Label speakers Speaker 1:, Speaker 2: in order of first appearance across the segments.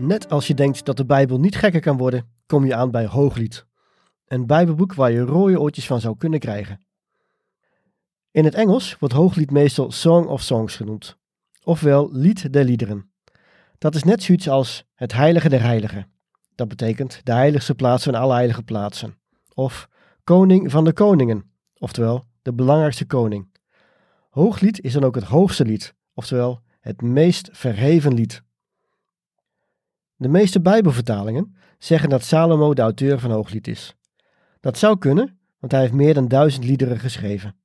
Speaker 1: Net als je denkt dat de Bijbel niet gekker kan worden, kom je aan bij Hooglied. Een Bijbelboek waar je rode oortjes van zou kunnen krijgen. In het Engels wordt Hooglied meestal Song of Songs genoemd, ofwel Lied der Liederen. Dat is net zoiets als het Heilige der Heiligen. Dat betekent de heiligste plaats van alle heilige plaatsen. Of Koning van de Koningen, oftewel de belangrijkste koning. Hooglied is dan ook het hoogste lied, oftewel het meest verheven lied. De meeste Bijbelvertalingen zeggen dat Salomo de auteur van Hooglied is. Dat zou kunnen, want hij heeft meer dan duizend liederen geschreven.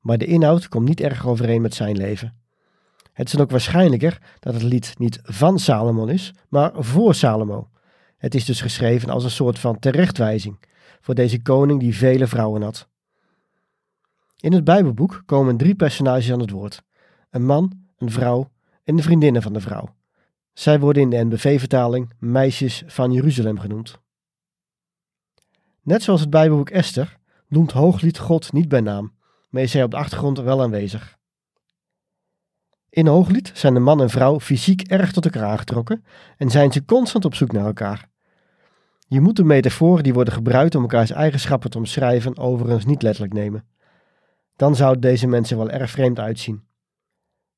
Speaker 1: Maar de inhoud komt niet erg overeen met zijn leven. Het is dan ook waarschijnlijker dat het lied niet van Salomon is, maar voor Salomo. Het is dus geschreven als een soort van terechtwijzing voor deze koning die vele vrouwen had. In het Bijbelboek komen drie personages aan het woord: een man, een vrouw en de vriendinnen van de vrouw. Zij worden in de NBV-vertaling meisjes van Jeruzalem genoemd. Net zoals het Bijbelboek Esther noemt Hooglied God niet bij naam, maar is hij op de achtergrond wel aanwezig. In Hooglied zijn de man en vrouw fysiek erg tot elkaar aangetrokken en zijn ze constant op zoek naar elkaar. Je moet de metaforen die worden gebruikt om elkaars eigenschappen te omschrijven overigens niet letterlijk nemen. Dan zouden deze mensen wel erg vreemd uitzien.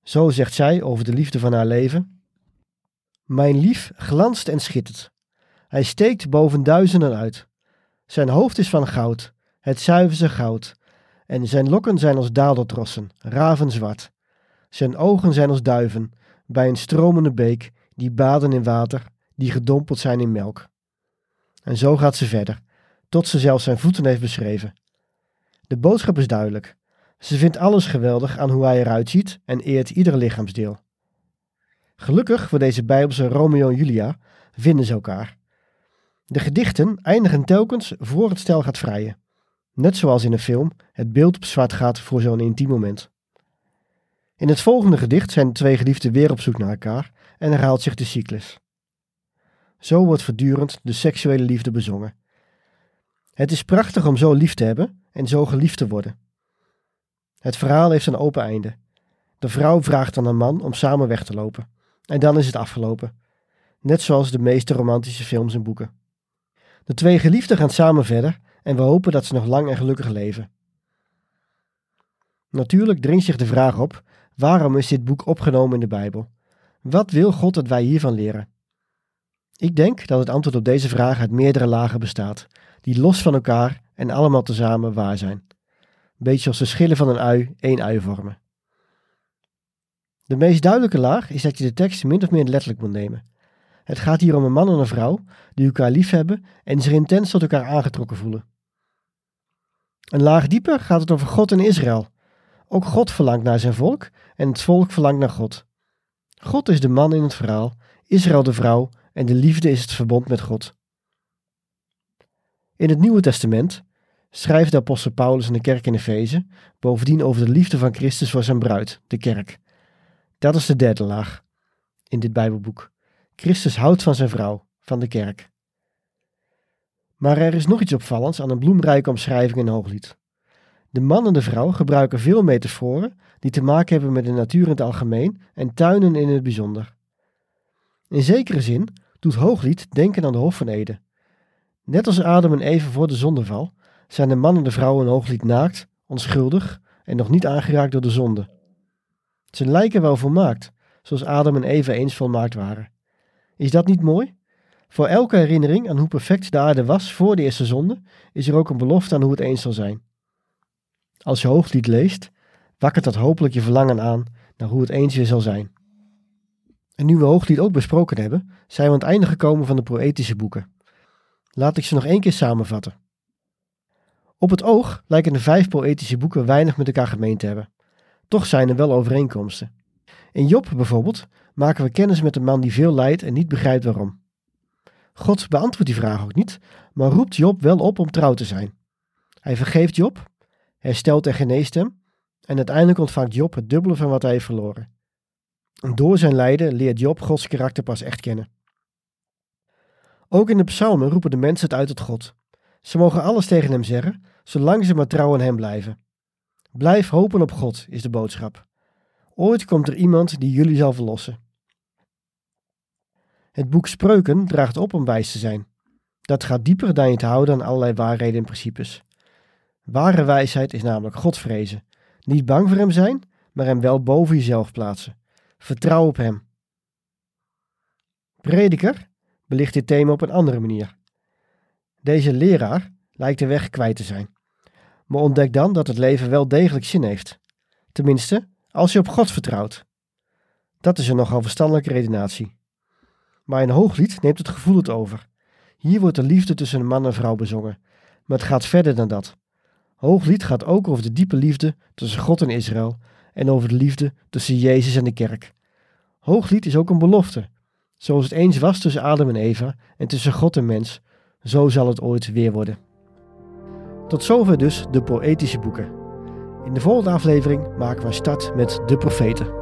Speaker 1: Zo zegt zij over de liefde van haar leven mijn lief glanst en schittert. Hij steekt boven duizenden uit. Zijn hoofd is van goud, het zuiverste goud, en zijn lokken zijn als dadeltrossen, ravenzwart. Zijn ogen zijn als duiven, bij een stromende beek, die baden in water, die gedompeld zijn in melk. En zo gaat ze verder, tot ze zelfs zijn voeten heeft beschreven. De boodschap is duidelijk. Ze vindt alles geweldig aan hoe hij eruit ziet en eert ieder lichaamsdeel. Gelukkig voor deze Bijbelse Romeo en Julia vinden ze elkaar. De gedichten eindigen telkens voor het stel gaat vrijen. Net zoals in een film het beeld op zwart gaat voor zo'n intiem moment. In het volgende gedicht zijn de twee geliefden weer op zoek naar elkaar en herhaalt zich de cyclus. Zo wordt voortdurend de seksuele liefde bezongen. Het is prachtig om zo lief te hebben en zo geliefd te worden. Het verhaal heeft een open einde. De vrouw vraagt aan een man om samen weg te lopen. En dan is het afgelopen. Net zoals de meeste romantische films en boeken. De twee geliefden gaan samen verder en we hopen dat ze nog lang en gelukkig leven. Natuurlijk dringt zich de vraag op: waarom is dit boek opgenomen in de Bijbel? Wat wil God dat wij hiervan leren? Ik denk dat het antwoord op deze vraag uit meerdere lagen bestaat, die los van elkaar en allemaal tezamen waar zijn. Beetje als de schillen van een ui één ui vormen. De meest duidelijke laag is dat je de tekst min of meer letterlijk moet nemen. Het gaat hier om een man en een vrouw die elkaar lief hebben en zich intens tot elkaar aangetrokken voelen. Een laag dieper gaat het over God en Israël. Ook God verlangt naar zijn volk en het volk verlangt naar God. God is de man in het verhaal, Israël de vrouw en de liefde is het verbond met God. In het Nieuwe Testament schrijft de apostel Paulus in de kerk in Efeze bovendien over de liefde van Christus voor zijn bruid, de kerk. Dat is de derde laag in dit Bijbelboek. Christus houdt van zijn vrouw, van de kerk. Maar er is nog iets opvallends aan een bloemrijke omschrijving in Hooglied. De man en de vrouw gebruiken veel metaforen die te maken hebben met de natuur in het algemeen en tuinen in het bijzonder. In zekere zin doet Hooglied denken aan de Hof van Eden. Net als Adam en Eva voor de zondeval zijn de man en de vrouw in Hooglied naakt, onschuldig en nog niet aangeraakt door de zonde. Ze lijken wel volmaakt, zoals Adam en Eva eens volmaakt waren. Is dat niet mooi? Voor elke herinnering aan hoe perfect de aarde was voor de eerste zonde, is er ook een belofte aan hoe het eens zal zijn. Als je hooglied leest, wakkert dat hopelijk je verlangen aan naar hoe het eens weer zal zijn. En nu we hooglied ook besproken hebben, zijn we aan het einde gekomen van de poëtische boeken. Laat ik ze nog één keer samenvatten. Op het oog lijken de vijf poëtische boeken weinig met elkaar gemeen te hebben. Toch zijn er wel overeenkomsten. In Job bijvoorbeeld maken we kennis met een man die veel lijdt en niet begrijpt waarom. God beantwoordt die vraag ook niet, maar roept Job wel op om trouw te zijn. Hij vergeeft Job, herstelt en geneest hem en uiteindelijk ontvangt Job het dubbele van wat hij heeft verloren. En door zijn lijden leert Job Gods karakter pas echt kennen. Ook in de psalmen roepen de mensen het uit tot God. Ze mogen alles tegen hem zeggen, zolang ze maar trouw aan hem blijven. Blijf hopen op God, is de boodschap. Ooit komt er iemand die jullie zal verlossen. Het boek Spreuken draagt op om wijs te zijn. Dat gaat dieper dan je te houden aan allerlei waarheden en principes. Ware wijsheid is namelijk God vrezen. Niet bang voor hem zijn, maar hem wel boven jezelf plaatsen. Vertrouw op hem. Prediker belicht dit thema op een andere manier. Deze leraar lijkt de weg kwijt te zijn. Maar ontdek dan dat het leven wel degelijk zin heeft. Tenminste, als je op God vertrouwt. Dat is een nogal verstandelijke redenatie. Maar in Hooglied neemt het gevoel het over. Hier wordt de liefde tussen een man en vrouw bezongen. Maar het gaat verder dan dat. Hooglied gaat ook over de diepe liefde tussen God en Israël en over de liefde tussen Jezus en de kerk. Hooglied is ook een belofte. Zoals het eens was tussen Adam en Eva en tussen God en mens, zo zal het ooit weer worden. Tot zover dus de poëtische boeken. In de volgende aflevering maken we start met de profeten.